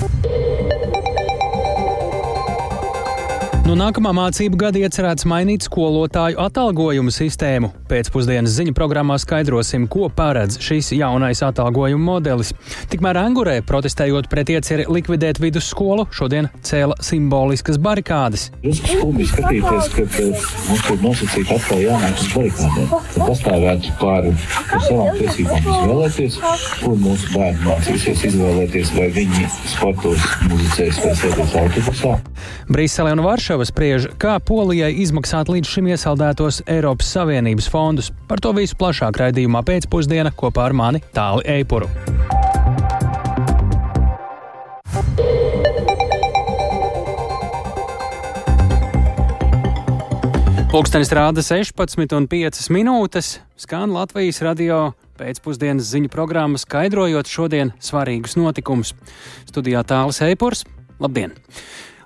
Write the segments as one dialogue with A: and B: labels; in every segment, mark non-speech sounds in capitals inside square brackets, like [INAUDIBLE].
A: you No nākamā mācību gada iecerēts mainīt skolotāju atalgojumu sistēmu. Pēcpusdienas ziņu programmā skaidrosim, ko paredz šis jaunais atalgojuma modelis. Tikmēr Angurē, protestējot pret ieceri likvidēt vidusskolu, šodien cēla simboliskas barikādes.
B: Jūs skumji skatīties, ka mums ir nosacīta atkal jānāk uz barikādēm. Tad pastāvētu pāri par savām tiesībām izvēlēties, kur mūsu bērni mācīsies izvēlēties, vai viņi sportos, muzicēs vai sēdēs autobusā.
A: Brisele un Varšava spriež, kā Polijai izmaksāt līdz šim iesaldētos Eiropas Savienības fondus. Par to visu plašāk raidījumā pēcpusdiena kopā ar mani Tāli Eipuru. Pūkstens rāda 16,5 minūtes. Skan Latvijas radio pēcpusdienas ziņu programma, skaidrojot šodien svarīgus notikumus. Studijā tālāk Eipurs. Labdien!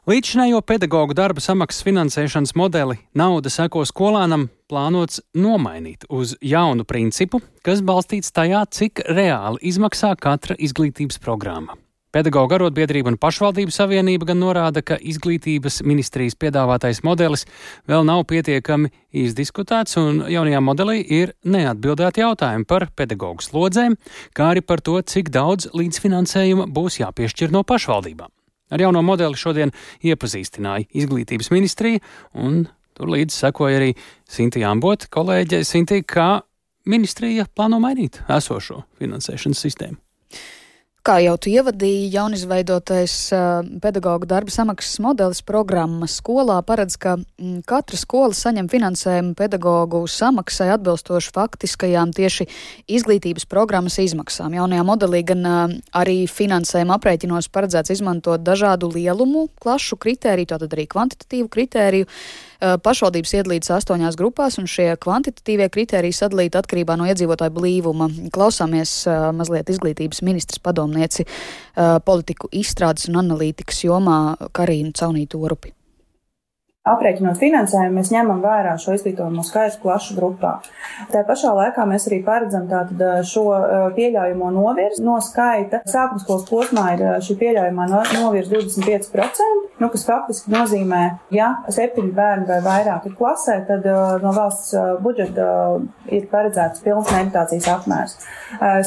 A: Līdzinējo pedagoģu darba samaksas finansēšanas modeli nauda seko skolānam plānots nomainīt uz jaunu principu, kas balstīts tajā, cik reāli izmaksā katra izglītības programma. Pedagoģa arotbiedrība un pašvaldību savienība gan norāda, ka izglītības ministrijas piedāvātais modelis vēl nav pietiekami izdiskutēts, un jaunajā modelī ir neatbildēti jautājumi par pedagoģu slodzēm, kā arī par to, cik daudz līdzfinansējuma būs jāpiešķir no pašvaldībām. Ar jauno modeli šodien iepazīstināja izglītības ministrija, un tur līdzi sekoja arī Sintīna Ambota, kolēģe Sintīna, kā ministrija plāno mainīt esošo finansēšanas sistēmu.
C: Kā jau tu ievadīji, jaunizveidotais pedagoģa darba samaksas modelis programma skolā paredz, ka mm, katra skola saņem finansējumu pedagoģu samaksai atbilstoši faktiskajām tieši izglītības programmas izmaksām. Jaunajā modelī gan arī finansējuma aprēķinos paredzēts izmantot dažādu lielumu, klašu kritēriju, tātad arī kvantitatīvu kritēriju. Uh, pašvaldības iedalītas astoņās grupās, un šie kvantitatīvie kritēriji sadalīti atkarībā no iedzīvotāju blīvuma. Klausāmies uh, mazliet izglītības ministrs padomnieci uh, politiku izstrādes un analītikas jomā Karīnu Caunītu Orupi.
D: Aprēķinot finansējumu, mēs ņemam vērā šo izglītojumu skaitu klašu grupā. Tā pašā laikā mēs arī paredzam tātad šo pieļaujamo novirzi no skaita. Sākumskolas posmā ir šī pieļaujamā novirzi 25%, nu, kas faktiski nozīmē, ja septiņi bērni vai vairāk ir klasē, tad no valsts budžeta ir paredzēts pilns meditācijas apmērs.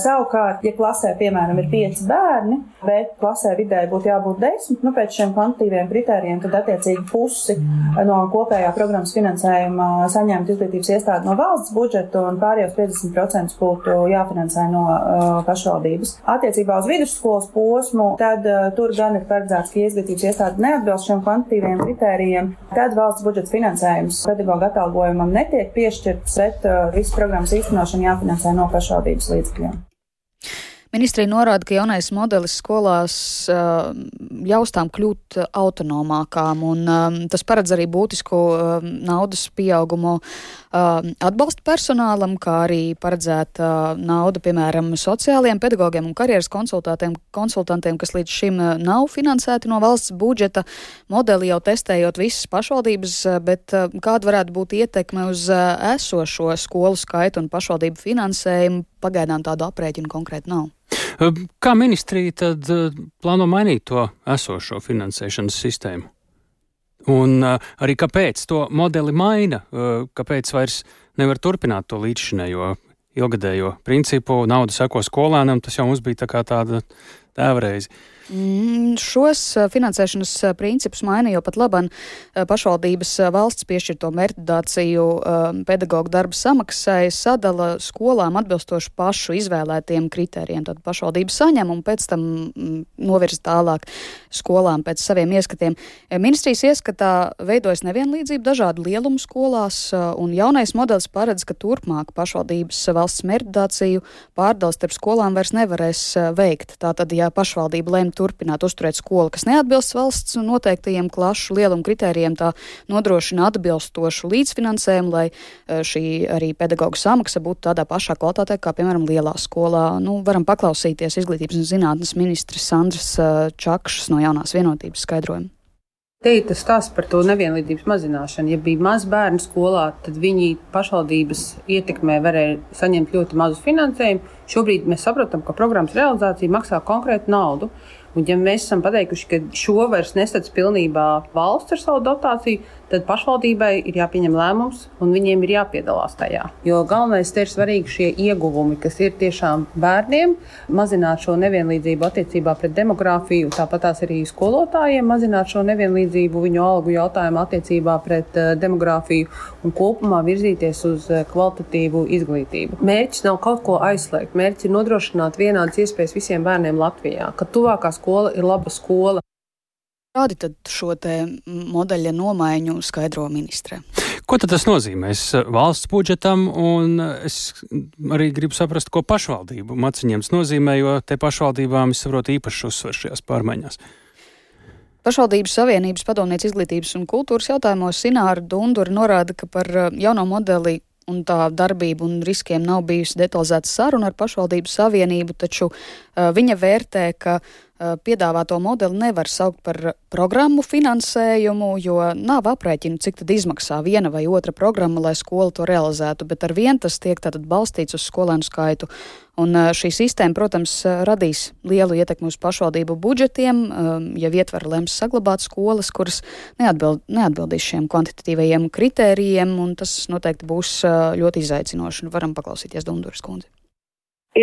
D: Savukārt, ja klasē, piemēram, ir pieci bērni, bet klasē vidēji būtu jābūt desmit, nu, pēc šiem kvantitīviem kritērijiem, tad attiecīgi pusi no kopējā programmas finansējuma saņemt izglītības iestādi no valsts budžeta un pārējos 50% būtu jāfinansē no uh, pašvaldības. Attiecībā uz vidusskolas posmu, tad uh, tur gan ir paredzēts, ka izglītības iestāde neatbilst šiem kvantitīviem kritērijiem, tad valsts budžeta finansējums pedagoģa atalgojumam netiek piešķirts, bet uh, visu programmas īstenošanu jāfinansē no pašvaldības līdzekļiem.
C: Ministrija norāda, ka jaunais modelis skolās uh, ļaus tām kļūt autonomākām, un um, tas paredz arī būtisku uh, naudas pieaugumu uh, atbalsta personālam, kā arī paredzēta uh, nauda, piemēram, sociālajiem pedagogiem un karjeras konsultantiem, kas līdz šim nav finansēti no valsts budžeta. Modeli jau testējot visas pašvaldības, bet uh, kāda varētu būt ietekme uz uh, esošo skolu skaitu un pašvaldību finansējumu? Pagaidām tādu aprēķinu konkrēti nav.
A: Kā ministrija tad plāno mainīt to esošo finansēšanas sistēmu? Un arī kāpēc to modeli maina, kāpēc vairs nevar turpināt to līdzšinējo ilgadējo principu, nauda seko skolēnam, tas jau mums bija tā kā tāda tēvreize.
C: Mm, šos finansēšanas principus maina jau pat labam pašvaldības valsts piešķirto mērķdāciju pedagoģu darba samaksai sadala skolām atbilstoši pašu izvēlētiem kritērijiem. Tad pašvaldība saņem un pēc tam mm, novirza tālāk skolām pēc saviem ieskatiem. Ministrijas ieskatā veidojas nevienlīdzība dažādu lielumu skolās, un jaunais modelis paredz, ka turpmāk pašvaldības valsts mērķdāciju pārdals starp skolām vairs nevarēs veikt. Tātad, ja pašvaldība lem turpināt uzturēt skolu, kas neatbilst valsts noteiktajiem klašu lielumu kritērijiem, tā nodrošina atbilstošu līdzfinansējumu, lai e, šī arī pedagoģa samaksa būtu tādā pašā kvalitātē kā, piemēram, lielā skolā. Nu, varam paklausīties izglītības un zinātnes ministrs Sandras e, Čakšas no jaunās vienotības skaidrojumu.
E: Te ir tas stāsts par to nevienlīdzības mazināšanu. Ja bija maz bērnu skolā, tad viņi pašvaldības ietekmē varēja saņemt ļoti mazu finansējumu. Šobrīd mēs saprotam, ka programmas realizācija maksā konkrētu naudu. Un, ja mēs esam pateikuši, ka šo vairs nesadz pilnībā valsts ar savu dotāciju, tad pašvaldībai ir jāpieņem lēmums un viņiem ir jāpiedalās tajā. Jo galvenais ir svarīgi šie ieguvumi, kas ir tiešām bērniem, mazināt šo nevienlīdzību attiecībā pret demogrāfiju, tāpat tās arī skolotājiem, mazināt šo nevienlīdzību viņu algu jautājumu attiecībā pret uh, demogrāfiju un kopumā virzīties uz uh, kvalitatīvu izglītību. Mērķis nav kaut ko aizslēgt, mērķis ir nodrošināt vienādas iespējas visiem bērniem Latvijā, ka tuvākā skola ir laba skola.
C: Kādi tad šo modeļa nomaiņu skaidro ministre?
A: Ko tad tas nozīmēs valsts budžetam, un es arī gribu saprast, ko pašvaldību maciņiem nozīmē, jo te pašvaldībām, es saprotu, īpaši uzsver šajās pārmaiņās.
C: Pašvaldības Savienības padomniece izglītības un kultūras jautājumos Sināra Dundura norāda, ka par uh, jauno modeli un tā darbība un riskiem nav bijusi detalizēta saruna ar pašvaldību savienību, taču uh, viņa vērtē, ka uh, Eh, piedāvāto modeli nevar saukt par programmu finansējumu, jo nav aprēķinu, cik tad izmaksā viena vai otra programma, lai skola to realizētu, bet ar vien tas tiek tātad balstīts uz skolēnu skaitu. Un eh, šī sistēma, protams, radīs lielu ietekmi uz pašvaldību budžetiem, eh, ja ietver lems saglabāt skolas, kuras neatbild, neatbildīs šiem kvantitatīvajiem kritērijiem, un tas noteikti būs ļoti izaicinoši. Varam paklausīties Dunduras kundzi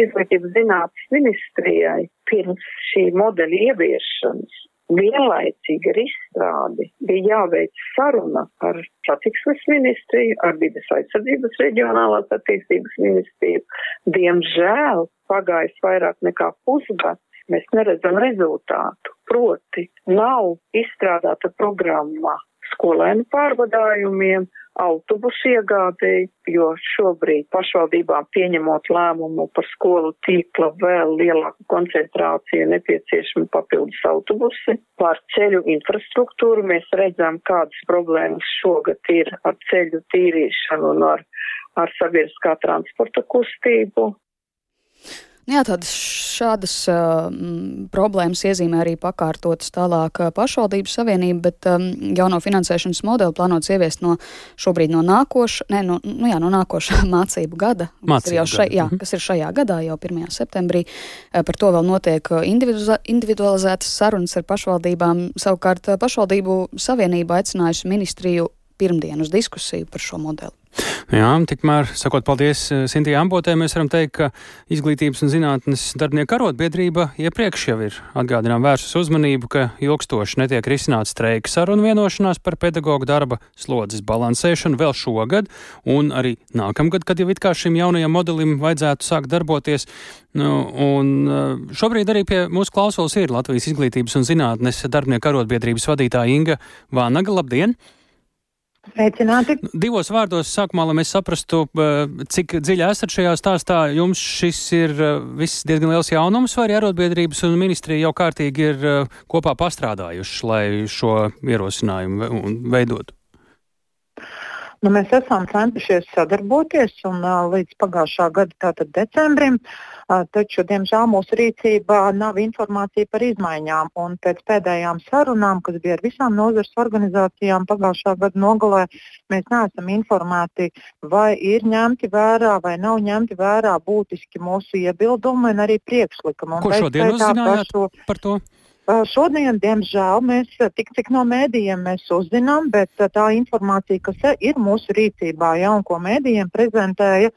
F: izglītības zinātnes ministrijai pirms šī modeļa ieviešanas vienlaicīgi ar izstrādi bija jāveic saruna ar satiksmes ministriju, ar vides aizsardzības reģionālās attīstības ministriju. Diemžēl pagājis vairāk nekā pusgads, mēs neredzam rezultātu. Proti, nav izstrādāta programma skolēnu pārvadājumiem, autobusu iegādēji, jo šobrīd pašvaldībām pieņemot lēmumu par skolu tīkla vēl lielāku koncentrāciju nepieciešami papildus autobusi. Par ceļu infrastruktūru mēs redzam, kādas problēmas šogad ir ar ceļu tīrīšanu un ar, ar sabiedriskā transporta kustību.
C: Jā, tādas šādas uh, problēmas iezīmē arī pakārtotas tālāk pašvaldības savienība, bet um, jauno finansēšanas modeli plānots ieviest no šobrīd no nākoša, ne, no, nu jā, no nākošā [LAUGHS] mācību gada,
A: mācību
C: kas, ir šai, jā, mhm. kas ir šajā gadā, jau 1. septembrī. Par to vēl notiek individualizētas sarunas ar pašvaldībām. Savukārt pašvaldību savienība aicinājusi ministriju pirmdien uz diskusiju par šo modeli.
A: Jā, tikmēr, sakot paldies eh, Sintī Ambotē, mēs varam teikt, ka Izglītības un zinātnes darbinieku arotbiedrība iepriekš jau ir atgādinām vērsus uzmanību, ka ilgstoši netiek risināts streika sarunu vienošanās par pedagoģu darba slodzes balansēšanu vēl šogad un arī nākamgad, kad jau it kā šim jaunajam modelim vajadzētu sākt darboties. Nu, un eh, šobrīd arī pie mūsu klausulas ir Latvijas Izglītības un zinātnes darbinieku arotbiedrības vadītāja Inga Vānaga. Labdien!
G: Sveicināti!
A: Divos vārdos sākumā, lai mēs saprastu, cik dziļi esat šajā stāstā, jums šis ir viss diezgan liels jaunums, vai arī arotbiedrības un ministrija jau kārtīgi ir kopā pastrādājuši, lai šo ierosinājumu veidotu?
G: Nu, mēs esam centušies sadarboties un līdz pagājušā gada, tātad decembrim, uh, taču, diemžēl, mūsu rīcībā nav informācija par izmaiņām. Un pēc pēdējām sarunām, kas bija ar visām nozares organizācijām pagājušā gada nogalē, mēs neesam informēti, vai ir ņemti vērā vai nav ņemti vērā būtiski mūsu iebildumi un arī priekšlikumi.
A: Ko šodien uzzinājāt par to?
G: Šodien, diemžēl, mēs tik cik no mēdījiem uzzinām, bet tā informācija, kas ir mūsu rīcībā, ja, un ko mēdījiem prezentēja,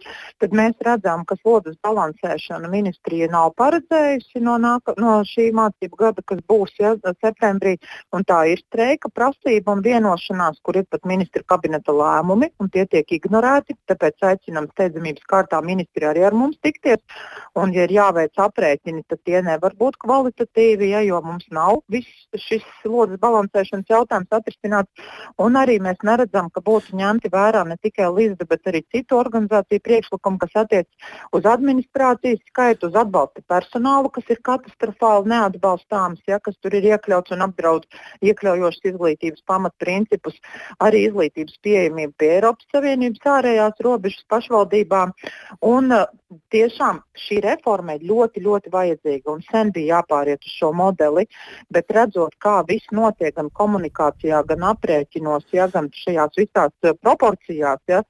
G: tad mēs redzam, ka slodzes balansēšana ministrija nav paredzējusi no, nāka, no šī mācību gada, kas būs ja, septembrī. Tā ir streika prasība un vienošanās, kur ir pat ministra kabineta lēmumi, un tie tiek ignorēti. Tāpēc aicinām steidzamības kārtā ministri arī ar mums tikties. Un, ja ir jāveic aprēķini, tad tie nevar būt kvalitatīvi, ja, jo mums mums nav viss šis slodzes balansēšanas jautājums atrisināts. Un arī mēs neredzam, ka būtu ņemti vērā ne tikai Līsda, bet arī citu organizāciju priekšlikumi, kas attiecas uz administrācijas skaitu, uz atbalsta personālu, kas ir katastrofāli neatbalstāms, ja, kas tur ir iekļauts un apdraud iekļaujošas izglītības pamatprincipus, arī izglītības pieejamību pie Eiropas Savienības ārējās robežas pašvaldībām. Un tiešām šī reforma ir ļoti, ļoti vajadzīga un sen bija jāpāriet uz šo modeli, bet redzot, kā viss notiek gan komunikācijā, gan aprēķinos, ja, gan šajās visās uh, proporcijās, ja,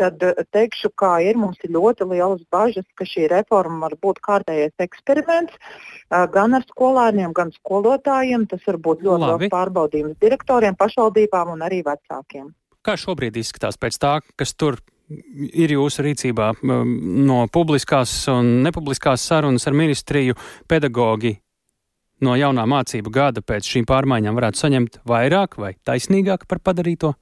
G: tad uh, teikšu, kā ir. Mums ir ļoti lielas bažas, ka šī reforma var būt kārtējais eksperiments uh, gan ar skolēniem, gan skolotājiem. Tas var būt ļoti
A: Labi.
G: liels pārbaudījums direktoriem, pašvaldībām un arī vecākiem.
A: Kā šobrīd izskatās pēc tā, kas tur ir jūsu rīcībā um, no publiskās un nepubliskās sarunas ar ministriju pedagoģi no jaunā mācību gada pēc šīm pārmaiņām varētu saņemt vairāk vai taisnīgāk par padarīto?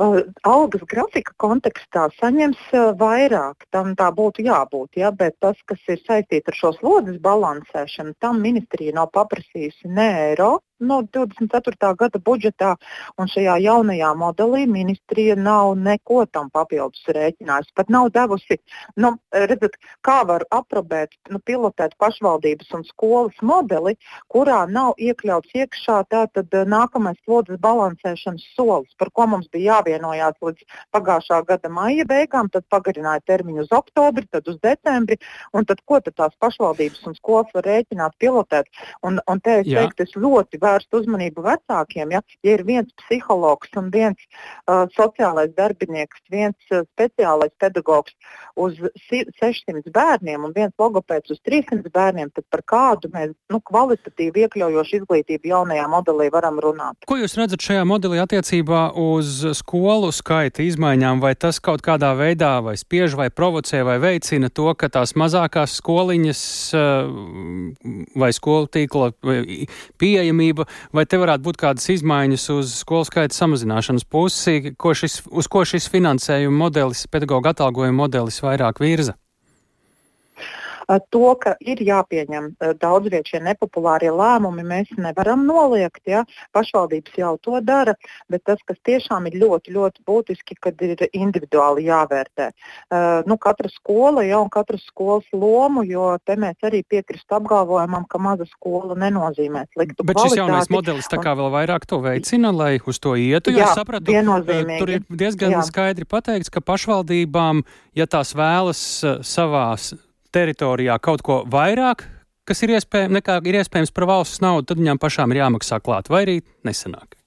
G: Uh, algas grafika kontekstā saņems uh, vairāk, tam tā būtu jābūt, ja, bet tas, kas ir saistīts ar šo slodzes balansēšanu, tam ministrija nav paprasījusi ne eiro no 24. gada budžetā, un šajā jaunajā modelī ministrija nav neko tam papildus rēķinājusi. Pat nav devusi, nu, redzat, kā var aprobēt, nu, pilotēt pašvaldības un skolas modeli, kurā nav iekļauts iekšā tātad eh, nākamais slodzes balansēšanas solis, par ko mums bija jāvienojās līdz pagājušā gada maija beigām, tad pagarināja termiņu uz oktobri, tad uz decembri, un tad ko tad tās pašvaldības un skolas var rēķināt, pilotēt. Un, un te es teiktu, es ļoti vērst uzmanību vecākiem. Ja, ja ir viens psihologs un viens uh, sociālais darbinieks, viens uh, speciālais pedagogs uz si- 600 bērniem un viens logopēds uz 300 bērniem, tad par kādu mēs nu, kvalitatīvi iekļaujošu izglītību jaunajā modelī varam runāt.
A: Ko jūs redzat šajā modelī attiecībā uz skolu skaita izmaiņām? Vai tas kaut kādā veidā vai spiež vai provocē vai veicina to, ka tās mazākās skoliņas eh, vai skolu tīkla vai pieejamība, vai te varētu būt kādas izmaiņas uz skolu skaita samazināšanas pusi, ko šis, uz ko šis finansējuma modelis, pedagoģa atalgojuma modelis vairāk virza?
G: To, ka ir jāpieņem daudz viet šie nepopulārie lēmumi, mēs nevaram noliegt. Ja? Pašvaldības jau to dara, bet tas, kas tiešām ir ļoti, ļoti būtiski, kad ir individuāli jāvērtē. Nu, katra skola jau un katras skolas lomu, jo te mēs arī piekristu apgalvojumam, ka maza skola nenozīmē sliktu
A: Bet šis jaunais modelis tā kā vēl vairāk to veicina, lai uz to ietu, jo
G: Jā,
A: es sapratu, tur ir diezgan
G: Jā.
A: skaidri pateikts, ka pašvaldībām, ja tās vēlas savās teritorijā kaut ko vairāk, kas ir iespējams, nekā ir iespējams par valsts naudu, tad viņām pašām ir jāmaksā klāt, vai arī nesanāk.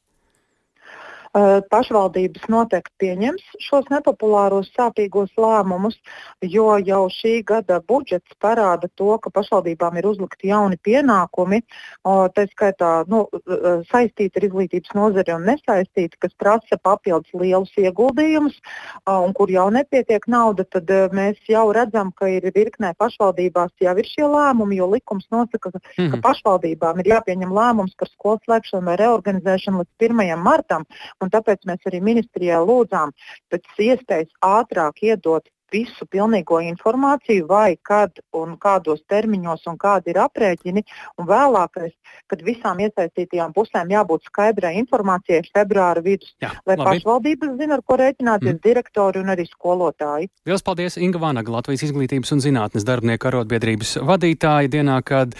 G: Uh, Pašvaldības noteikti pieņems šos nepopulāros, sāpīgos lēmumus, jo jau šī gada budžets parāda to, ka pašvaldībām ir uzlikti jauni pienākumi, tā skaitā nu, uh, saistīti ar izglītības nozari un nesaistīti, kas prasa papildus lielus ieguldījumus, un kur jau nepietiek nauda, tad uh, mēs jau redzam, ka ir virknē pašvaldībās jau ir šie lēmumi, jo likums nosaka, ka
A: Mhm.
G: ka pašvaldībām ir jāpieņem lēmums par skolu slēgšanu vai reorganizēšanu līdz 1. martam, un tāpēc mēs arī ministrijā lūdzām pēc iespējas ātrāk iedot visu pilnīgo informāciju, vai kad un kādos termiņos un kādi ir aprēķini, un vēlākais, kad visām iesaistītajām pusēm jābūt skaidrai informācijai februāra vidus,
A: Jā,
G: lai
A: labi.
G: pašvaldības zina, ar ko rēķināties, mm. direktori un arī skolotāji.
A: Lielas paldies Inga Vanaga, Latvijas izglītības un zinātnes darbinieku arotbiedrības vadītāja dienā, kad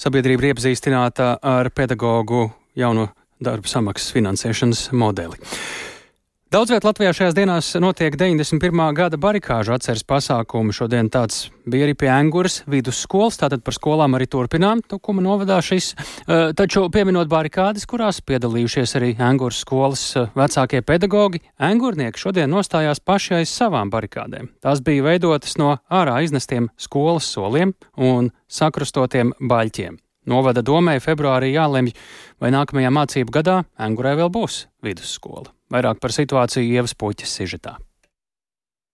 A: sabiedrība ir iepazīstināta ar pedagoģu jauno darba samaksas finansēšanas modeli. Daudz vietā Latvijā šajās dienās notiek 91. gada barikāžu atceres pasākumi. Šodien tāds bija arī pie Angūras vidusskolas, tātad par skolām arī turpinām, tukuma novadā šis. Uh, taču pieminot barikādes, kurās piedalījušies arī Angūras skolas uh, vecākie pedagoģi, angurnieki šodien nostājās paši aiz savām barikādēm. Tās bija veidotas no ārā iznestiem skolas soliem un sakrustotiem baļķiem. Novada domē februārī jālemj, vai nākamajā mācību gadā Angurē vēl būs vidusskola. Vairāk par situāciju ievas puķis sižetā.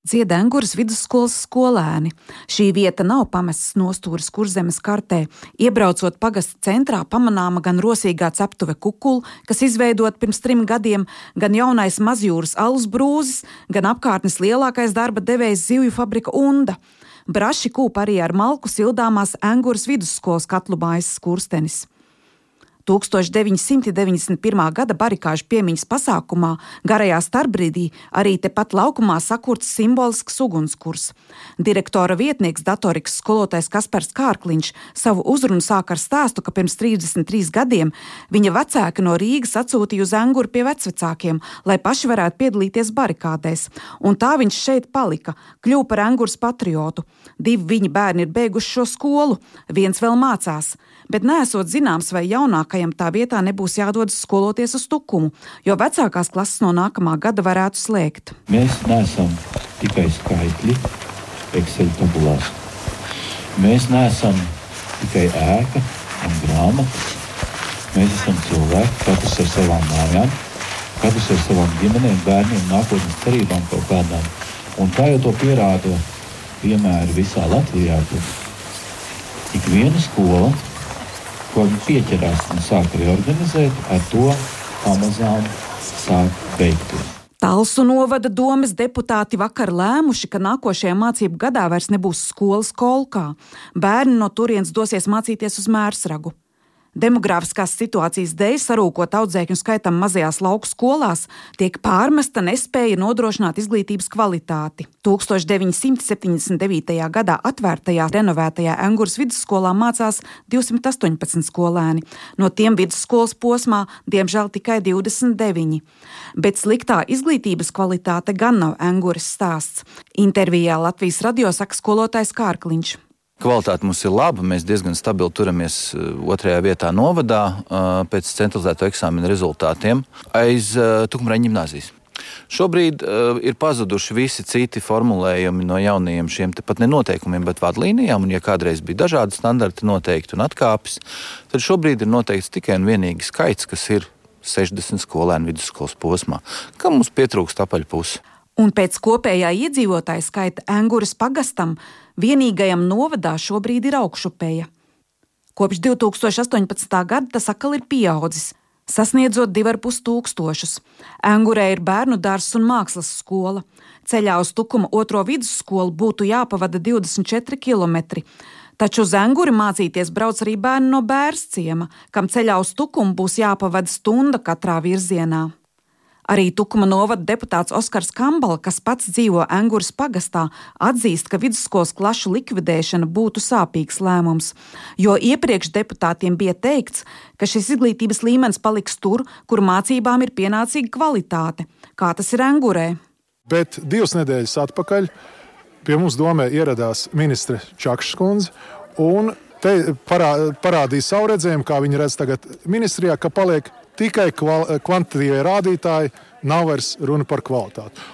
H: Ziedengūras vidusskolas skolēni. Šī vieta nav pamests nostūris kurzemes kartē. Iebraucot pagasta centrā, pamanāma gan rosīgā ceptuve kukula, kas izveidota pirms trim gadiem, gan jaunais mazjūras alus brūzis, gan apkārtnes lielākais darba devējs zivju fabrika Unda. Braši kūp arī ar malku sildāmās Angūras vidusskolas katlu mājas skurstenis. 1991. gada barikāžu piemiņas pasākumā garajā starpbrīdī arī tepat laukumā sakurts simbolisks ugunskurs. Direktora vietnieks datorikas skolotājs Kaspars Kārkliņš savu uzrunu sāk ar stāstu, ka pirms 33 gadiem viņa vecāki no Rīgas atsūtīja uz Anguru pie vecvecākiem, lai paši varētu piedalīties barikādēs, un tā viņš šeit palika, kļuva par Angurs patriotu. Divi viņa bērni ir beiguši šo skolu, viens vēl mācās bet nesot zināms, vai jaunākajam tā vietā nebūs jādodas skoloties uz tukumu, jo vecākās klases no nākamā gada varētu slēgt.
B: Mēs neesam tikai skaitļi Excel tabulās. Mēs neesam tikai ēka un grāmata. Mēs esam cilvēki, katrs ar savām mājām, katrs ar savām ģimenēm, bērniem, nākotnes cerībām kaut kādām. Un kā jau to pierāda piemēri visā Latvijā, tad ik viena skola ko viņi pieķerās un sāk reorganizēt, ar to pamazām sāk beigties.
H: Talsu novada domas deputāti vakar lēmuši, ka nākošajā mācību gadā vairs nebūs skolas kolkā. Bērni no turienes dosies mācīties uz mērsragu. Demogrāfiskās situācijas dēļ sarūkot audzēkņu skaitam mazajās lauku skolās tiek pārmesta nespēja nodrošināt izglītības kvalitāti. 1979. gadā atvērtajā renovētajā Angūras vidusskolā mācās 218 skolēni, no tiem vidusskolas posmā diemžēl tikai 29. Bet sliktā izglītības kvalitāte gan nav Angūras stāsts. Intervijā Latvijas radio saka skolotājs Kārkliņš.
I: Kvalitāte mums ir laba. Mēs diezgan stabili turamies eh, otrajā vietā novadā eh, pēc centralizēto eksāmenu rezultātiem aiz eh, Tukmraņa gimnāzijas. Šobrīd uh, ir pazuduši visi citi formulējumi no jaunajiem šiem pat nenoteikumiem, bet vadlīnijām. Un, ja kādreiz bija dažādi standarti noteikti un atkāpes, tad šobrīd ir noteikts tikai un vienīgi skaits, kas ir 60 skolēnu vidusskolas posmā, kam mums pietrūkst apaļpusi.
H: Un pēc kopējā iedzīvotāja skaita Angūras pagastam vienīgajam novadā šobrīd ir augšupeja. Kopš 2018. gada tas atkal ir pieaudzis, sasniedzot 2,5 tūkstošus. Angurē ir bērnu dārzs un mākslas skola. Ceļā uz Tukuma otro vidusskolu būtu jāpavada 24 km. Taču uz Anguri mācīties brauc arī bērni no bērns-ciema, kam ceļā uz Tukumu būs jāpavada stunda katrā virzienā. Arī Tukuma novada deputāts Oskars Kambala, kas pats dzīvo Angūras pagastā, atzīst, ka vidusskolas klašu likvidēšana būtu sāpīgs lēmums, jo iepriekš deputātiem bija teikts, ka šis izglītības līmenis paliks tur, kur mācībām ir pienācīga kvalitāte, kā tas ir Angūrē.
J: Bet divas nedēļas atpakaļ pie mums domē ieradās ministre Čakšs kundze un te parā, parādīja savu redzējumu, kā viņi redz tagad ministrijā, ka paliek tikai kvantitīvie rādītāji, nav vairs runa par kvalitāti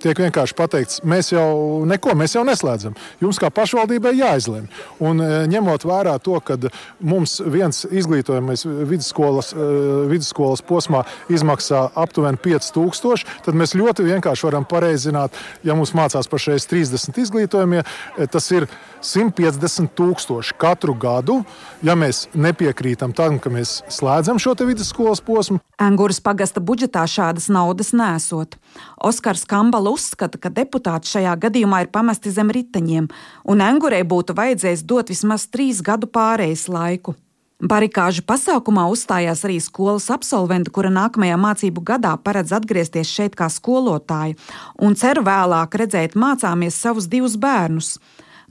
J: tiek vienkārši pateikts, mēs jau neko, mēs jau neslēdzam. Jums kā pašvaldībai jāizlemj. Un e, ņemot vērā to, ka mums viens izglītojamais vidusskolas, e, vidusskolas posmā izmaksā aptuveni 5000, tad mēs ļoti vienkārši varam pareizināt, ja mums mācās pašreiz 30 izglītojamie, e, tas ir 150 tūkstoši katru gadu, ja mēs nepiekrītam tam, ka mēs slēdzam šo vidusskolas posmu.
H: Angūras pagasta budžetā šādas naudas nesot. Oskars Kambala uzskata, ka deputāti šajā gadījumā ir pamesti zem riteņiem, un Angūrai būtu vajadzējis dot vismaz trīs gadu pārejas laiku. Barikāžu pasākumā uzstājās arī skolas absolventi, kura nākamajā mācību gadā paredz atgriezties šeit kā skolotāja, un cer vēlāk redzēt mācāmies savus divus bērnus.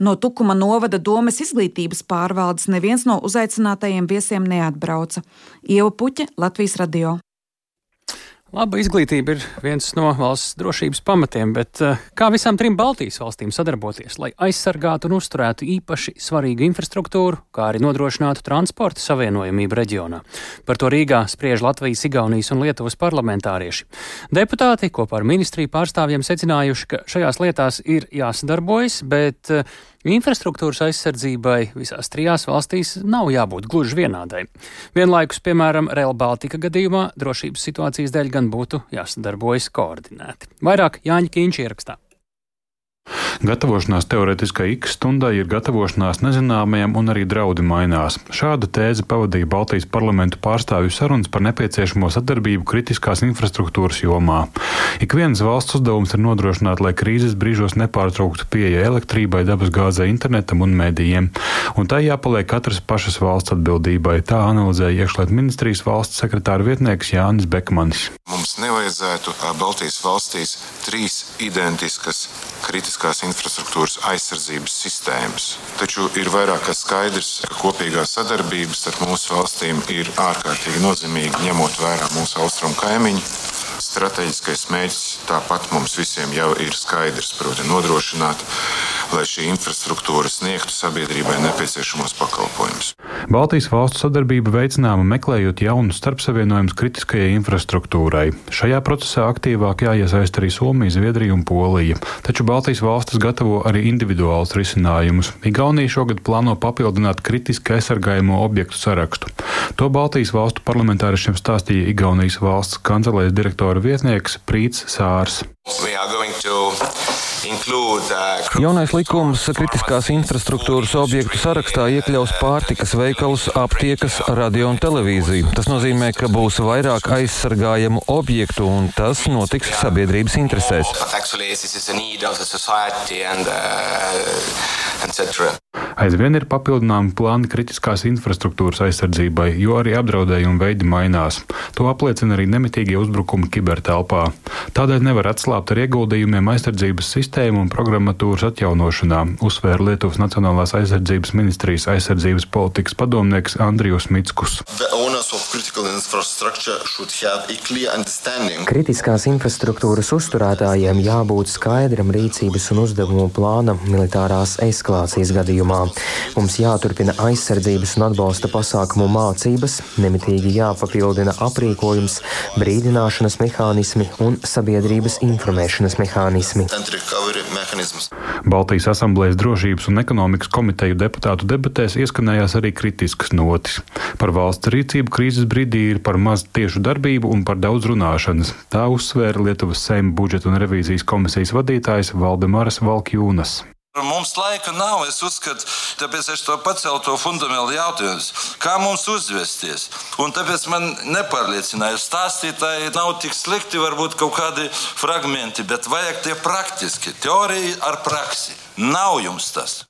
H: No Tukuma novada domas izglītības pārvaldes neviens no uzaicinātajiem viesiem neatbrauca. Ieva Puķa, Latvijas radio.
A: Laba izglītība ir viens no valsts drošības pamatiem, bet eh, kā visām trim Baltijas valstīm sadarboties, lai aizsargātu un uzturētu īpaši svarīgu infrastruktūru, kā arī nodrošinātu transporta savienojamību reģionā? Par to Rīgā spriež Latvijas, Igaunijas un Lietuvas parlamentārieši. Deputāti kopā ar ministriju pārstāvjiem secinājuši, ka šajās lietās ir jāsadarbojas, bet uh, Infrastruktūras aizsardzībai visās trijās valstīs nav jābūt gluži vienādai. Vienlaikus, piemēram, Rail Baltica gadījumā drošības situācijas dēļ gan būtu jāsadarbojas koordinēti. Vairāk Jāņa Kīņš ierakstā.
K: Gatavošanās teorētiskai X stundai ir gatavošanās nezināmajam un arī draudi mainās. Šāda tēze pavadīja Baltijas parlamentu pārstāvju sarunas par nepieciešamo sadarbību kritiskās infrastruktūras jomā. Ik vienas valsts uzdevums ir nodrošināt, lai krīzes brīžos nepārtrauktu pieeja elektrībai, dabasgāzei, internetam un medijiem, un tai jāpaliek katras pašas valsts atbildībai. Tā analizēja iekšlietu ministrijas valsts sekretāra vietnieks Jānis Bekmanis.
L: Mums nevajadzētu Baltijas valstīs trīs identiskas kritiskās infrastruktūras aizsardzības sistēmas. Taču ir vairāk kā skaidrs, ka kopīgā sadarbība starp mūsu valstīm ir ārkārtīgi nozīmīga, ņemot vērā mūsu austrumu kaimiņu strateģiskais mērķis tāpat mums visiem jau ir skaidrs, proti, nodrošināt, lai šī infrastruktūra sniegtu sabiedrībai nepieciešamos pakalpojumus.
K: Baltijas valstu sadarbība veicināma meklējot jaunus starpsavienojumus kritiskajai infrastruktūrai. Šajā procesā aktīvāk jāiesaist arī Somija, Zviedrija un Polija. Taču Baltijas valstis gatavo arī individuālus risinājumus. Igaunija šogad plāno papildināt kritiski aizsargājamo objektu sarakstu. To Baltijas valstu parlamentāriešiem stāstīja Igaunijas valsts kancelēs direktora vietnieks Prīts Sārs.
M: Jaunais likums kritiskās infrastruktūras objektu sarakstā iekļaus pārtikas veikalus, aptiekas, radio un televīziju. Tas nozīmē, ka būs vairāk aizsargājamu objektu, un tas notiks sabiedrības interesēs.
K: Aizvien ir papildināmi plāni kritiskās infrastruktūras aizsardzībai, jo arī apdraudējuma veidi mainās. To apliecina arī nemitīgie uzbrukumi kibertelpā. Tādēļ nevar atslābt ar ieguldījumiem aizsardzības sistēmu un programmatūras atjaunošanā, uzsvēra Lietuvas Nacionālās aizsardzības ministrijas aizsardzības politikas padomnieks Andrijus Mitskus.
N: Kritiskās infrastruktūras uzturētājiem jābūt skaidram rīcības un uzdevumu plānam militārās eskalācijas gadījumā. Mums jāturpina aizsardzības un atbalsta pasākumu mācības, nemitīgi jāpapildina aprīkojums, brīdināšanas mehānismi un sabiedrības informēšanas mehānismi.
K: Baltijas asamblējas drošības un ekonomikas komiteju deputātu debatēs ieskanējās arī kritiskas notis. Par valsts rīcību krīzes brīdī ir par maz tiešu darbību un par daudz runāšanas. Tā uzsvēra Lietuvas Seima budžeta un revīzijas komisijas vadītājs Valdemaras Valkjūnas.
O: Mums laika nav, es uzskatu, tāpēc es to pacēlu to fundamentālu jautājumu, kā mums uzvesties. Un tāpēc man nepārliecināja, stāstītāji nav tik slikti, varbūt kaut kādi fragmenti, bet vajag tie praktiski, teorija ar praksi. Nav jums tas.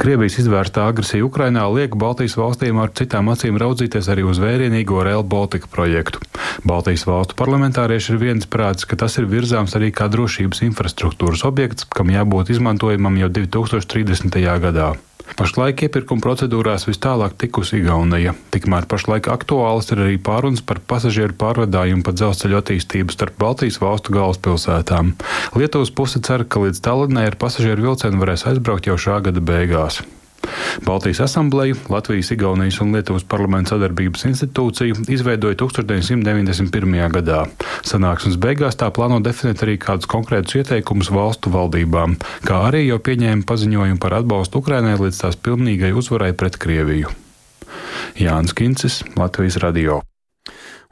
K: Krievijas izvērstā agresija Ukrainā liek Baltijas valstīm ar citām acīm raudzīties arī uz vērienīgo Rail Baltica projektu. Baltijas valstu parlamentārieši ir viensprātis, ka tas ir virzāms arī kā drošības infrastruktūras objekts, kam jābūt izmantojamam jau 2030. gadā. Pašlaik iepirkuma procedūrās vis tālāk tikusi Igaunija. Tikmēr pašlaik aktuāls ir arī pārunas par pasažieru pārvadājumu pa dzelzceļu attīstību starp Baltijas valstu galvaspilsētām. Lietuvas puse cer, ka līdz Tallinai ar pasažieru vilcienu varēs aizbraukt jau šā gada beigās. Baltijas asambleju, Latvijas, Igaunijas un Lietuvas parlamentu sadarbības institūciju izveidoja 1991. gadā. Sanāksmes beigās tā plāno definēt arī kādus konkrētus ieteikumus valstu valdībām, kā arī jau pieņēma paziņojumu par atbalstu Ukrainai līdz tās pilnīgai uzvarai pret Krieviju. Jānis Kincis, Latvijas Radio.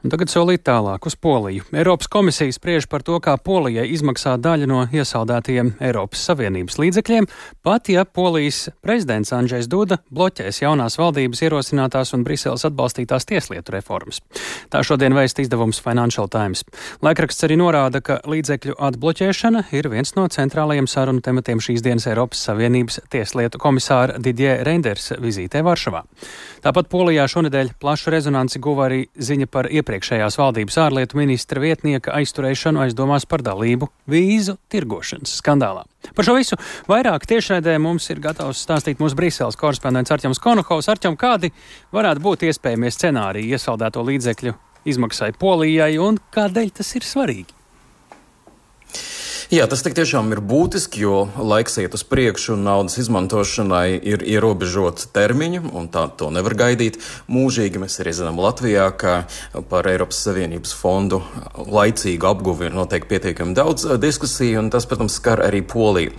A: Un tagad solīt tālāk uz Poliju. Eiropas komisija spriež par to, kā Polijai izmaksā daļa no iesaldētajiem Eiropas Savienības līdzekļiem, pat ja Polijas prezidents Andrzejs Duda bloķēs jaunās valdības ierosinātās un Briseles atbalstītās tieslietu reformas. Tā šodien vēst izdevums Financial Times. Laikraksts arī norāda, ka līdzekļu atbloķēšana ir viens no centrālajiem sarunu tematiem šīs dienas Eiropas Savienības tieslietu komisāra Didie Reinders vizītē Varšavā. Tāpat Polijā šonedēļ plašu rezonanci guva arī ziņa par iepriekšēju iepriekšējās valdības ārlietu ministra vietnieka aizturēšanu aizdomās par dalību vīzu tirgošanas skandālā. Par šo visu vairāk tiešraidē mums ir gatavs stāstīt mūsu Brīseles korespondents Arķems Konokovs. Arķem, kādi varētu būt iespējamie scenāriji iesaldēto līdzekļu izmaksai Polijai un kādēļ tas ir svarīgi?
P: Jā, tas tiešām ir būtiski, jo laiks iet uz priekšu un naudas izmantošanai ir ierobežota termiņa, un tā to nevar gaidīt mūžīgi. Mēs arī zinām Latvijā, ka par Eiropas Savienības fondu laicīgu apguvi ir noteikti pietiekami daudz diskusiju, un tas, protams, skar arī Poliju.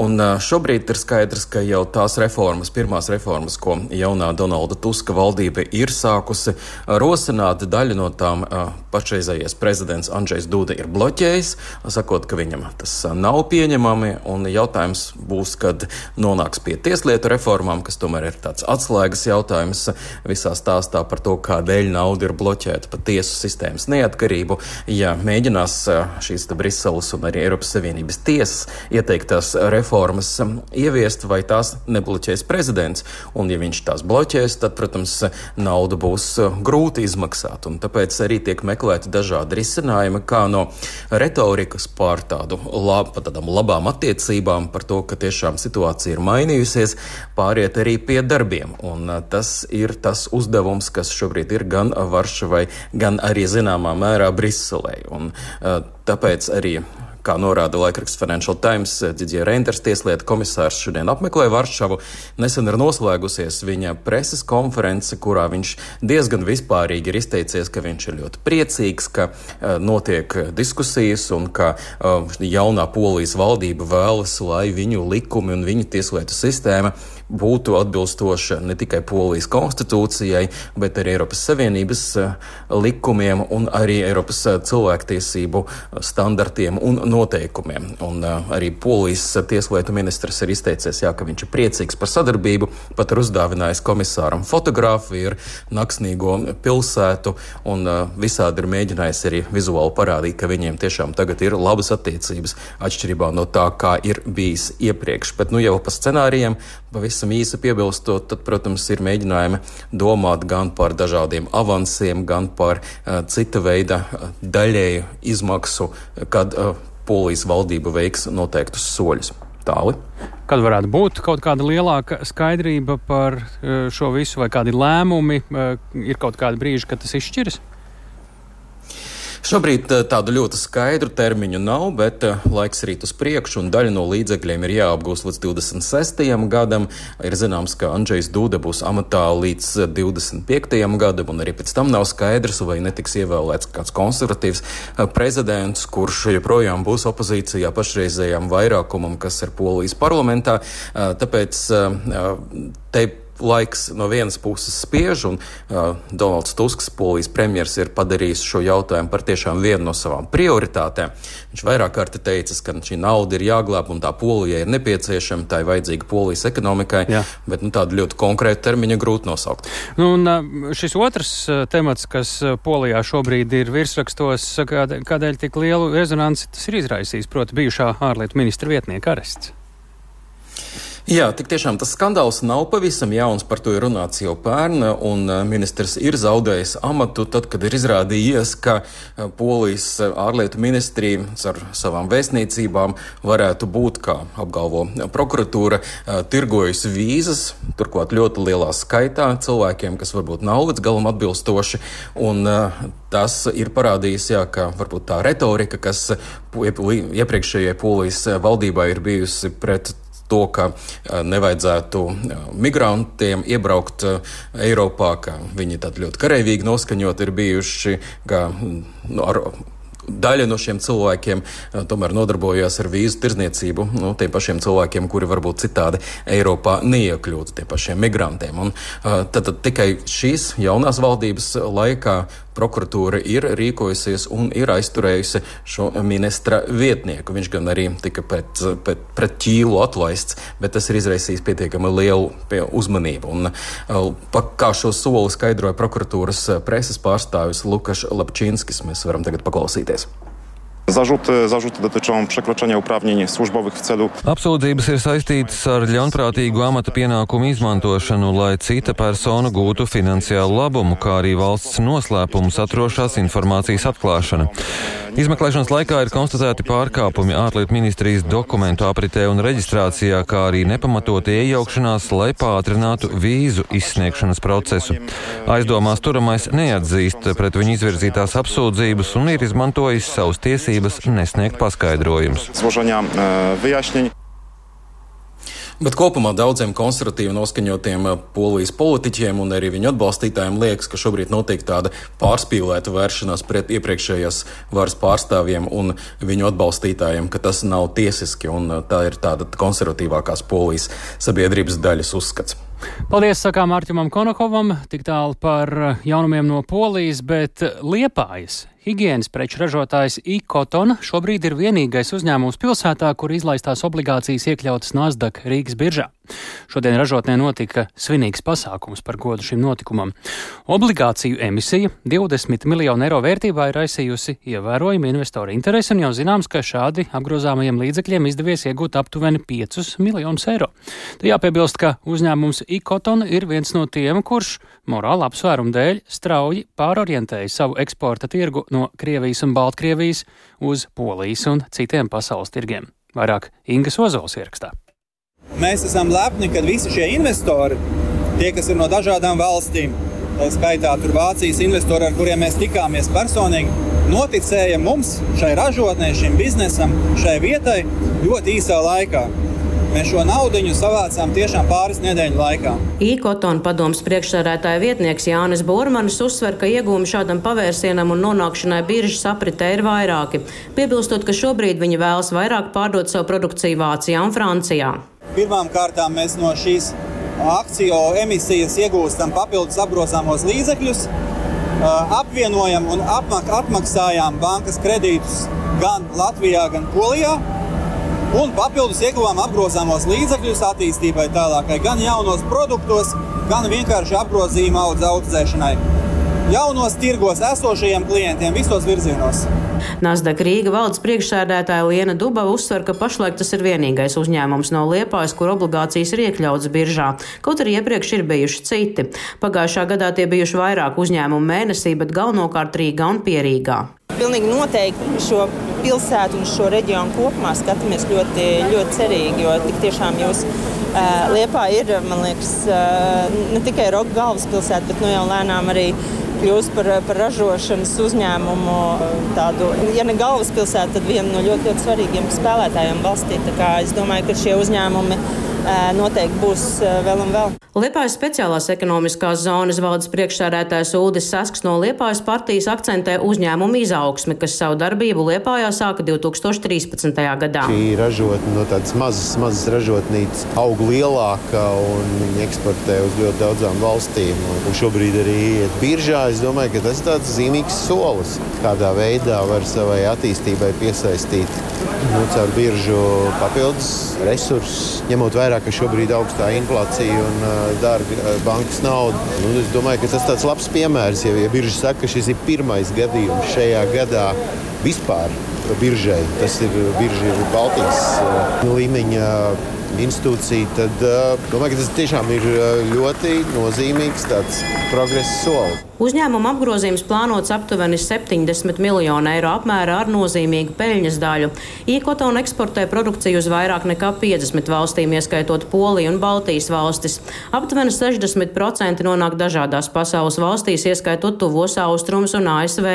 P: Un šobrīd ir skaidrs, ka jau tās reformas, pirmās reformas, ko jaunā Donalda Tuska valdība ir sākusi rosināt, daļa no tām pašreizējais prezidents Andrzejs Duda ir bloķējis, sakot, ka viņam tas nav pieņemami. Jautājums būs, kad nonāks pie tieslietu reformām, kas tomēr ir tāds atslēgas jautājums visā stāstā par to, kādēļ nauda ir bloķēta pa tiesu sistēmas neatkarību. Ja mēģinās šīs Briseles un arī Eiropas Savienības tiesas ieteiktās reformas ieviest, vai tās nebloķēs prezidents, un ja viņš tās bloķēs, tad, protams, nauda būs grūti izmaksāt. Un tāpēc arī tiek meklēti dažādi risinājumi, kā no retorikas pār tādu lab, tādām labām attiecībām, par to, ka tiešām situācija ir mainījusies, pāriet arī pie darbiem. Un tas ir tas uzdevums, kas šobrīd ir gan Varšavai, gan arī zināmā mērā Briselē. Un, tāpēc arī Kā norāda laikraksts Financial Times, Didier Reinders, tieslietu komisārs, šodien apmeklēja Varšavu. Nesen ir noslēgusies viņa preses konference, kurā viņš diezgan vispārīgi ir izteicies, ka viņš ir ļoti priecīgs, ka uh, notiek diskusijas un ka uh, jaunā polijas valdība vēlas, lai viņu likumi un viņu tieslietu sistēma būtu atbilstoša ne tikai Polijas konstitūcijai, bet arī Eiropas Savienības eh, likumiem un arī Eiropas eh, cilvēktiesību standartiem un noteikumiem. Un eh, arī Polijas tieslietu ministrs ir izteicies, jā, ka viņš ir priecīgs par sadarbību, pat ir uzdāvinājis komisāram fotografiju ar Naksnīgo pilsētu un visādi ir mēģinājis arī vizuāli parādīt, ka viņiem tiešām tagad ir labas attiecības atšķirībā no tā, kā ir bijis iepriekš. Bet nu jau pa scenārijiem pavisam īsi piebilstot, tad, protams, ir mēģinājumi domāt gan par dažādiem avansiem, gan par uh, cita veida uh, daļēju izmaksu, kad uh, polijas valdība veiks noteiktus soļus. Tāli.
A: Kad varētu būt kaut kāda lielāka skaidrība par šo visu, vai kādi lēmumi, ir kaut kādi brīži, kad tas izšķiras?
P: Šobrīd eh, tādu ļoti skaidru termiņu nav, bet eh, laiks rīt uz priekšu, un daļa no līdzekļiem ir jāapgūst līdz 26. gadam. Ir zināms, ka Andrzejs Duda būs amatā līdz 25. Eh, gadam, un arī pēc tam nav skaidrs, vai netiks ievēlēts kāds konservatīvs prezidents, kurš joprojām būs opozīcijā pašreizējām vairākumam, kas ir Polijas parlamentā. Tāpēc te laiks no vienas puses spiež, un uh, Donalds Tusks, polijas premjerministrs, ir padarījis šo jautājumu par tiešām vienu no savām prioritātēm. Viņš vairāk kārt teicis, ka šī nauda ir jāglāb un tā polija ir nepieciešama, tā ir vajadzīga polijas ekonomikai, Jā. bet nu, tādu ļoti konkrētu termiņu grūti nosaukt.
A: Nu, un, šis otrs temats, kas polijā šobrīd ir virsrakstos, kādēļ tik lielu rezonanci tas ir izraisījis, proti, bijušā ārlietu ministra vietnieka arests.
P: Jā, tik tiešām tas skandāls nav pavisam jauns, par to ir runāts jau pērn, un eh, ministrs ir zaudējis amatu tad, kad ir izrādījies, ka eh, Polijas eh, ārlietu ministrija ar savām vēstniecībām varētu būt, kā apgalvo prokuratūra, tirgojusi vīzas, turklāt ļoti lielā skaitā cilvēkiem, kas varbūt nav līdz galam atbilstoši. Un, Tas ir parādījis, jā, ka varbūt tā retorika, kas iepriekšējai polijas valdībai ir bijusi pret to, ka nevajadzētu migrantiem iebraukt Eiropā, ka viņi tad ļoti karavīgi noskaņot ir bijuši, ka nu, ar daļa no šiem cilvēkiem tomēr nodarbojās ar vīzu tirzniecību, nu, tiem pašiem cilvēkiem, kuri varbūt citādi Eiropā neiekļūtu, tiem pašiem migrantiem. Un, tad, tad tikai šīs jaunās valdības laikā prokuratūra ir rīkojusies un ir aizturējusi šo ministra vietnieku. Viņš gan arī tika pēc, pēc, pret ķīlu atlaists, bet tas ir izraisījis pietiekami lielu uzmanību. Un, pa, kā šo soli skaidroja prokuratūras preses pārstāvis Lukas Lapčinskis, mēs varam tagad paklausīties.
Q: Zarzuty, zarzuty dotyczą przekroczenia uprawnień służbowych w celu.
M: Apsūdzības ir saistītas ar ļaunprātīgu amata pienākumu izmantošanu, lai cita persona gūtu finansiālu labumu, kā arī valsts noslēpumus atrošās informācijas atklāšana. Izmeklēšanas laikā ir konstatēti pārkāpumi ārlietu ministrijas dokumentu apritē un reģistrācijā, kā arī nepamatoti iejaukšanās, lai pātrinātu vīzu izsniegšanas procesu. Aizdomās turamais neatzīst pret viņu izvirzītās apsūdzības un ir izmantojis savus tiesības nesniegt paskaidrojumus.
P: Bet kopumā daudziem konservatīvi noskaņotiem eh, polijas politiķiem un arī viņu atbalstītājiem liekas, ka šobrīd notiek tāda pārspīlēta vēršanās pret iepriekšējās varas pārstāvjiem un viņu atbalstītājiem, ka tas nav tiesiski un eh, tā ir tāda konservatīvākās polijas sabiedrības daļas uzskats.
A: Paldies, sakām Artimam Konokovam, tik tālu par jaunumiem no Polijas, bet Liepājas Higienas preču ražotājs Ikoton šobrīd ir vienīgais uzņēmums pilsētā, kur izlaistās obligācijas iekļautas Nasdaq Rīgas biržā. Šodien ražotnē notika svinīgs pasākums par godu šim notikumam. Obligāciju emisija 20 miljonu eiro vērtībā ir aizsījusi ievērojumu investoru interesi, un jau zināms, ka šādi apgrozāmajiem līdzekļiem izdevies iegūt aptuveni 5 miljonus eiro. Te jāpiebilst, ka uzņēmums Ikoton ir viens no tiem, kurš morāla apsvērumu dēļ strauji pārorientēja savu eksporta tirgu no Krievijas un Baltkrievijas uz Polijas un citiem pasaules tirgiem. Vairāk Ingas Ozols ierakstā.
R: Mēs esam lepni, ka visi šie investori, tie, kas ir no dažādām valstīm, tā skaitā Vācijas investori, ar kuriem mēs tikāmies personīgi, noticēja mums, šai ražotnē, šim biznesam, šai vietai ļoti īsā laikā. Mēs šo naudu savācām tiešām pāris nedēļu laikā.
S: Īkotona padomus priekšsēdētāja vietnieks Jānis Bormanis uzsver, ka iegūmi šādam pavērsienam un nonākšanai biržas apritē ir vairāki, piebilstot, ka šobrīd viņi vēlas vairāk pārdot savu produkciju Vācijā un Francijā.
R: Pirmām kārtām mēs no šīs akciju emisijas iegūstam papildus apgrozāmos līdzekļus, apvienojam un apmak, atmaksājām bankas kredītus gan Latvijā, gan Polijā. Un papildus ieguvām apgrozāmos līdzekļus attīstībai tālākai, gan jaunos produktos, gan vienkārši apgrozījuma audzēšanai. Jaunos tirgos esošajiem klientiem visos virzienos.
S: Nasdaq Rīga valdes priekšsēdētāja Liena Dubava uzsver, ka pašlaik tas ir vienīgais uzņēmums no Liepājas, kur obligācijas ir iekļautas biržā, kaut arī iepriekš ir bijuši citi. Pagājušā gadā tie bijuši vairāk uzņēmumu mēnesī, bet galvenokārt Rīgā un Pierīgā.
T: Pilnīgi noteikti šo pilsētu un šo reģionu kopumā skatāmies ļoti, ļoti cerīgi, jo tik tiešām jūs Liepā ir, man liekas, ne tikai roka galvaspilsēta, bet nu jau lēnām arī kļūst par, par ražošanas uzņēmumu, tādu, ja ne galvaspilsētu, tad vienu no ļoti, ļoti svarīgiem spēlētājiem valstī. Es domāju, ka šie uzņēmumi noteikti būs vēl un vēl.
S: Liepājas speciālās ekonomiskās zonas valdes priekšsēdētājs Ulris Sasks no Liepājas partijas akcentē uzņēmumu izaugsmi, kas savu darbību Liepājā sāka 2013. gadā.
U: Šī ražotne no tādas mazas, mazas ražotnīcas aug lielāka un viņi eksportē uz ļoti daudzām valstīm. Un šobrīd arī iet biržā. Es domāju, ka tas ir tāds zīmīgs solis, kādā veidā var savai attīstībai piesaistīt nu, caur biržu papildus resursus, ņemot vērā, ka šobrīd ir augstā inflācija un uh, dārga bankas nauda. Nu, es domāju, ka tas ir labs piemērs. Ja, ja birža saka, ka šis ir pirmais gadījums šajā gadā vispār biržai, tas ir birža ir Baltijas uh, līmeņa institūcija, tad uh, domāju, ka tas tiešām ir ļoti nozīmīgs progresa solis.
S: Uzņēmuma apgrozījums plānots aptuveni 70 miljonu eiro apmērā ar nozīmīgu peļņas daļu. Īkotona eksportē produkciju uz vairāk nekā 50 valstīm, ieskaitot Poliju un Baltijas valstis. Aptuveni 60% nonāk dažādās pasaules valstīs, ieskaitot tuvos austrumus un ASV.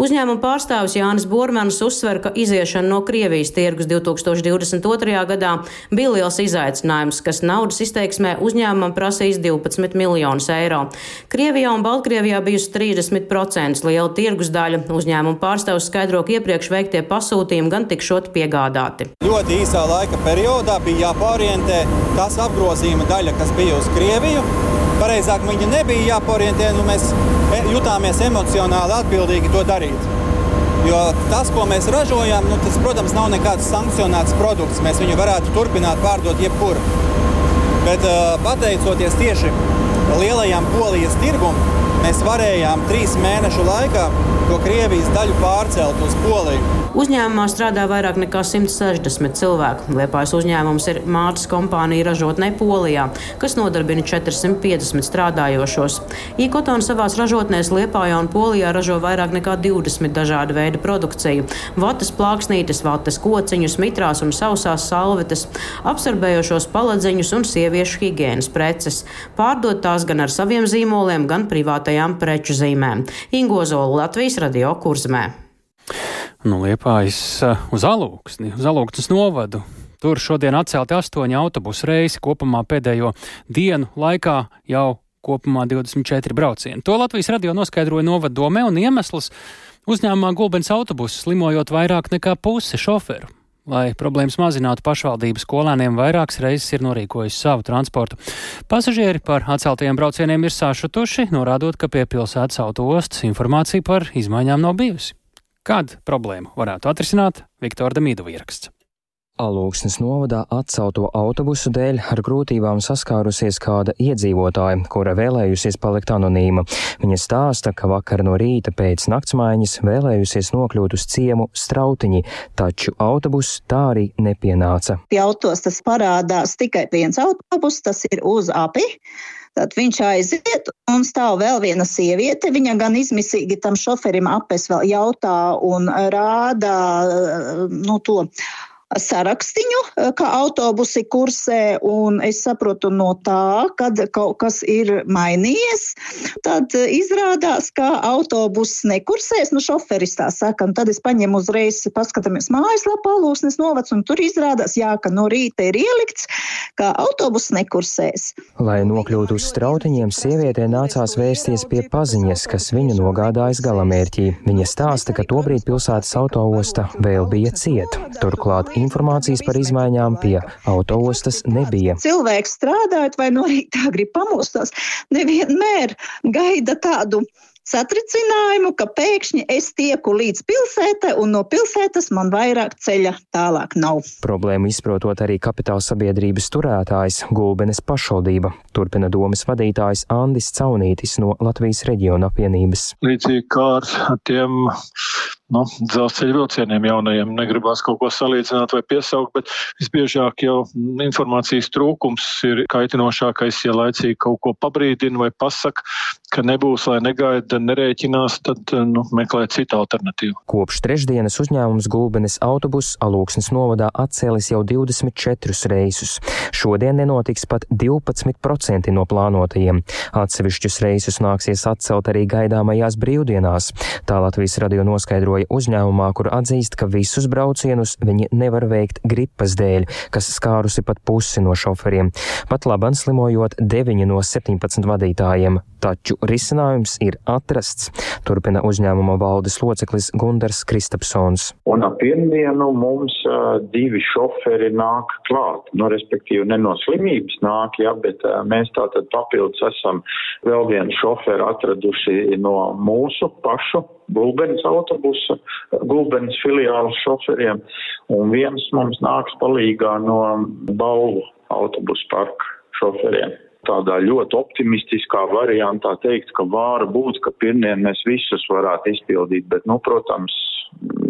S: Uzņēmuma pārstāvis Jānis Bormanis uzsver, ka iziešana no Krievijas tirgus 2022. gadā bija liels izaicinājums, kas naudas izteiksmē uzņēmumam prasīs 12 miljonus eiro. Krievijā un Baltkrievijā Latvijā bijusi 30% liela tirgus daļa. Uzņēmuma pārstāvs skaidro, ka iepriekš veiktie pasūtījumi gan tikšot piegādāti.
R: Ļoti īsā laika periodā bija jāpārientē tas apgrozījuma daļa, kas bija uz Krieviju. Pareizāk, viņa nebija jāpārientē, nu mēs e, jutāmies emocionāli atbildīgi to darīt. Jo tas, ko mēs ražojam, nu, tas, protams, nav nekāds sankcionēts produkts. Mēs viņu varētu turpināt pārdot jebkur. Bet pateicoties tieši lielajam polijas tirgumam, mēs varējām trīs mēnešu laikā to Krievijas daļu pārcelt uz Poliju.
S: Uzņēmumā strādā vairāk nekā 160 cilvēku. Liepājas uzņēmums ir mātes kompānija ražotnē Polijā, kas nodarbina 450 strādājošos. Īkotona savās ražotnēs Liepājā un Polijā ražo vairāk nekā 20 dažādu veidu produkciju - vatas plāksnītes, vatas kociņus, mitrās un sausās salvetes, absorbējošos paladziņus un sieviešu higiēnas preces. Pārdot tās gan ar saviem zīmoliem, gan privātajām preču zīmēm. Ingozola Latvijas radio kurzmē
A: no Liepājas eh, uz Alūksni, uz Alūksnes novadu. Tur šodien atcelti astoņi autobusu reisi, kopumā pēdējo dienu laikā jau kopumā 24 braucieni. To Latvijas radio noskaidroja novadome un iemesls uzņēmumā Gulbens autobusu slimojot vairāk nekā puse šoferu. Lai problēmas mazinātu pašvaldības skolēniem vairākas reizes ir norīkojusi savu transportu. Pasažieri par atceltajiem braucieniem ir sašutuši, norādot, ka pie pilsētas autoostas informācija par izmaiņām nav bijusi. Kādu problēmu varētu atrisināt Viktora Damīdova ieraksts?
N: Alūksnes novadā atcelto autobusu dēļ ar grūtībām saskārusies kāda iedzīvotāja, kura vēlējusies palikt anonīma. Viņa stāsta, ka vakar no rīta pēc naktsmaiņas vēlējusies nokļūt uz ciemu strautiņi, taču autobus tā arī nepienāca.
V: Pie autos tas parādās tikai viens autobus, tas ir uz api. Tad viņš aiziet un stāv vēl viena sieviete. Viņa gan izmisīgi tam šoferim apes vēl jautā un rāda nu, to sarakstiņu, eh, ka autobusi kursē, un es saprotu no tā, kad kaut kas ir mainījies, tad izrādās, ka autobus nekursēs, nu šoferis tā saka, un tad es paņemu uzreiz, paskatāmies mājaslapā, Lūsnes novads, un tur izrādās, jā, ka no rīta ir ielikts, ka autobus nekursēs.
N: Lai nokļūtu uz strautiņiem, sievietē nācās vērsties pie paziņas, kas viņu nogādājas galamērķī. Viņa stāsta, ka tobrīd pilsētas autoosta vēl bija cieta. Turklāt informācijas par izmaiņām pie autoostas nebija.
V: Cilvēks strādājot vai no rīta grib pamostos, nevienmēr gaida tādu satricinājumu, ka pēkšņi es tieku līdz pilsētai, un no pilsētas man vairāk ceļa tālāk nav.
N: Problēmu izprotot arī kapitāla sabiedrības turētājs Gulbenes pašvaldība. Turpina domas vadītājs Andis Caunītis no Latvijas reģiona apvienības.
W: Līdzīgi kā ar tiem nu, dzelzceļa vilcieniem jaunajiem. Negribās kaut ko salīdzināt vai piesaukt, bet visbiežāk jau informācijas trūkums ir kaitinošākais, ja laicīgi kaut ko pabrīdina vai pasaka, ka nebūs, lai negaida, nerēķinās, tad nu, meklē citu alternatīvu.
N: Kopš trešdienas uzņēmums Gulbenes autobus Alūksnes novadā atcēlis jau 24 reisus. Šodien nenotiks pat 12% no plānotajiem. Atsevišķus reisus nāksies atcelt arī gaidāmajās brīvdienās. Tā Latvijas radio noskaidroja noskaidroja uzņēmumā, kur atzīst, ka visus braucienus viņi nevar veikt gripas dēļ, kas skārusi pat pusi no šoferiem. Pat labam slimojot 9 no 17 vadītājiem. Taču risinājums ir atrasts, turpina uzņēmuma valdes loceklis Gundars Kristapsons.
X: Un ap pirmdienu mums uh, divi šoferi nāk klāt, nu, respektīvi ne no slimības nāk, ja, bet uh, mēs tātad papildus esam vēl vienu šoferu atraduši no mūsu pašu Gulbenes autobusa, Gulbenes filiālas šoferiem, un viens mums nāks palīgā no Balvu autobusu parka šoferiem. Tādā ļoti optimistiskā variantā teikt, ka vāra būt, ka pirmdien mēs visus varētu izpildīt, bet, nu, protams,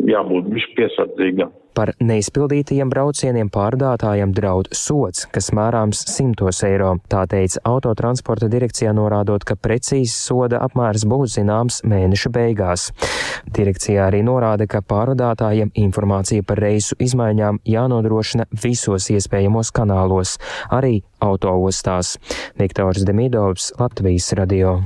X: jābūt piesardzīgam.
N: Par neizpildītajiem braucieniem pārdātājiem draud sots, kas mērāms simtos eiro. Tā teica autotransporta direkcijā norādot, ka precīzi soda apmērs būs zināms mēneša beigās. Direkcijā arī norāda, ka pārvadātājiem informācija par reisu izmaiņām jānodrošina visos iespējamos kanālos, arī autoostās. Viktors Demidovs, Latvijas radio.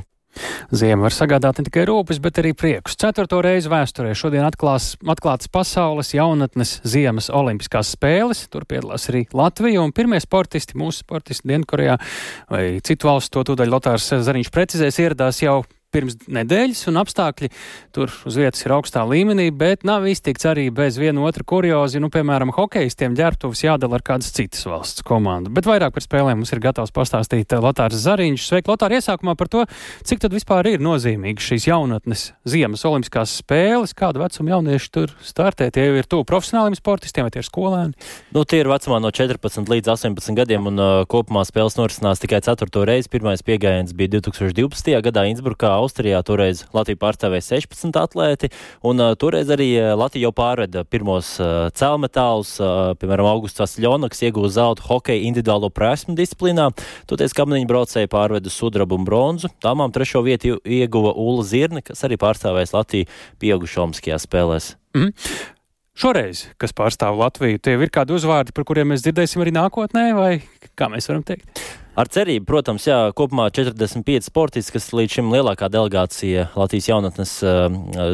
A: Ziema var sagādāt ne tikai rūpes, bet arī priekus. Ceturto reizi vēsturē šodien atklās, atklātas pasaules jaunatnes ziemas olimpiskās spēles. Tur piedalās arī Latvija un pirmie sportisti, mūsu sportisti Dienkorejā vai citu valstu to tūdaļ Lotārs Zariņš precizēs ieradās jau pirms nedēļas, un apstākļi tur uz vietas ir augstā līmenī, bet nav iztikts arī bez viena otra kuriozi. Nu, piemēram, hokeistiem ģērbtuves jādala ar kādas citas valsts komandu. Bet vairāk par spēlēm mums ir gatavs pastāstīt Lotārs Zariņš. Sveiki, Lotār, iesākumā par to, cik tad vispār ir nozīmīgas šīs jaunatnes ziemas olimpiskās spēles, kādu vecumu jaunieši tur startē. Tie jau ir tuvu profesionāliem sportistiem vai tie ir skolēni?
Y: Nu, tie ir vecumā no 14 līdz 18 gadiem, un uh, kopumā spēles norisinās tikai 4. reizi. Pirmais piegājiens bija 2012. gadā Innsbrukā. Austrijā toreiz Latviju pārstāvēja 16 atlēti, un uh, toreiz arī Latvija jau pārveda pirmos uh, cēlmetālus, uh, piemēram, Augusts Vasļonaks iegūza zeltu hokeja individuālo prasmu disciplīnā, toties kamniņu braucēji pārveda sudrabu un bronzu, tāmām trešo vietu ieguva Ula Zirne, kas arī pārstāvēs Latviju pieaugušo olimpiskajās spēlēs.
A: Mm. Šoreiz, kas pārstāv Latviju, tie ir kādi uzvārdi, par kuriem mēs dzirdēsim arī nākotnē, vai kā mēs varam teikt?
Y: Ar cerību, protams, jā, kopumā 45 sportisti, kas līdz šim lielākā delegācija Latvijas jaunatnes uh,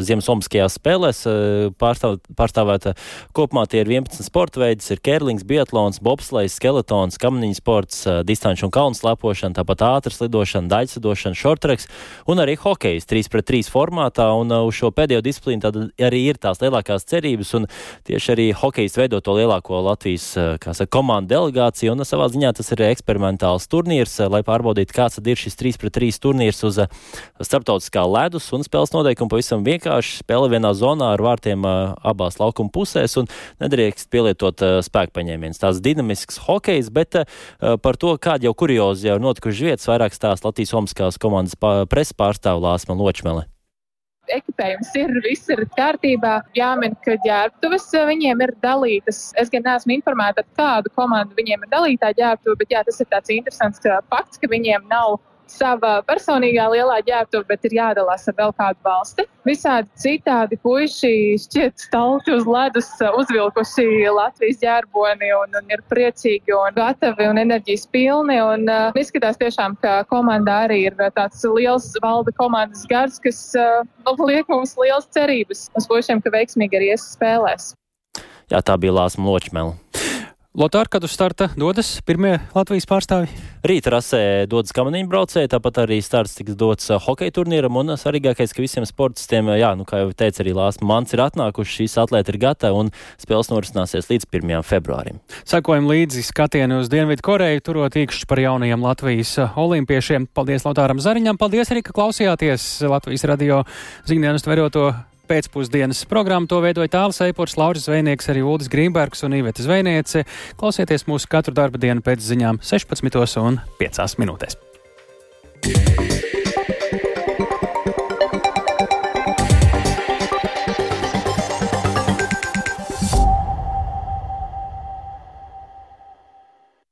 Y: Ziemassvētskajās spēlēs uh, pārstāv, pārstāvēta. Kopumā tie ir 11 sporta veidi, ir kērlings, biatlons, bobslejs, skeletons, kamniņu sports, uh, distanču un kalnu slēpošana, tāpat ātras lidošana, daļsadošana, šortreks un arī hokejs 3 pret 3 formātā. Un uh, uz šo pēdējo disciplīnu tad arī ir tās lielākās cerības, un tieši arī hokejs veido to lielāko Latvijas, uh, saka, komandu delegāciju, un savā ziņā tas ir eksperimentāls turnīrs, eh, lai pārbaudītu, kāds ir šis 3 pret 3 turnīrs uz eh, starptautiskā ledus un spēles noteikumi pavisam vienkārši. Spēle vienā zonā ar vārtiem eh, abās laukuma pusēs un nedrīkst pielietot spēku paņēmienus. Tās dinamisks hokejs, bet par to, kādi jau kuriozi jau notikuši vietas, vairāk stāsta Latvijas Omaskās komandas presa pārstāvja Lāsma Ločmele
Z: ekipējums ir, viss ir kārtībā. Jāmin, ka ģērbtuves eh, viņiem ir dalītas. Es gan neesmu informēta, kādu komandu viņiem ir dalītā ģērbtuve, bet jā, tas ir tāds interesants fakts, ka viņiem nav sava personīgā lielā ģērbtuve, bet ir jādalās ar vēl kādu valsti. Visādi citādi puiši šķiet stalti uz ledus, uzvilkuši Latvijas ģērboni un, un ir priecīgi un gatavi un enerģijas pilni. Un, uh, izskatās tiešām, ka komandā arī ir tāds liels valda komandas gars, kas uh, liek mums liels cerības uz puišiem, ka veiksmīgi arī ies spēlēs.
Y: Jā, tā bija Lāsma Ločmela.
A: Lotāra, kad uz starta dodas pirmie Latvijas pārstāvji?
Y: Rīta rasē dodas kamaniņu braucēji, tāpat arī starts tiks dots hokeja turnīram, un svarīgākais, ka visiem sportistiem, jā, nu, kā jau teica arī Lāsma Mans, ir atnākuši, šīs atlēti ir gatavi, un spēles norisināsies līdz 1. februārim.
A: Sekojam līdzi skatienu uz Dienvidu Koreju, turot īkšķi par jaunajiem Latvijas olimpiešiem. Paldies Lotāram Zariņam, paldies arī, ka klausījāties Latvijas radio ziņdienas tveroto pēcpusdienas programmu. To veidoja Tāls Eipors, Lauris Zvejnieks, arī Uldis Grīmbergs un Iveta Zvejniece. Klausieties mūsu katru darba dienu pēc ziņām 16 un 5 minūtēs. Yeah.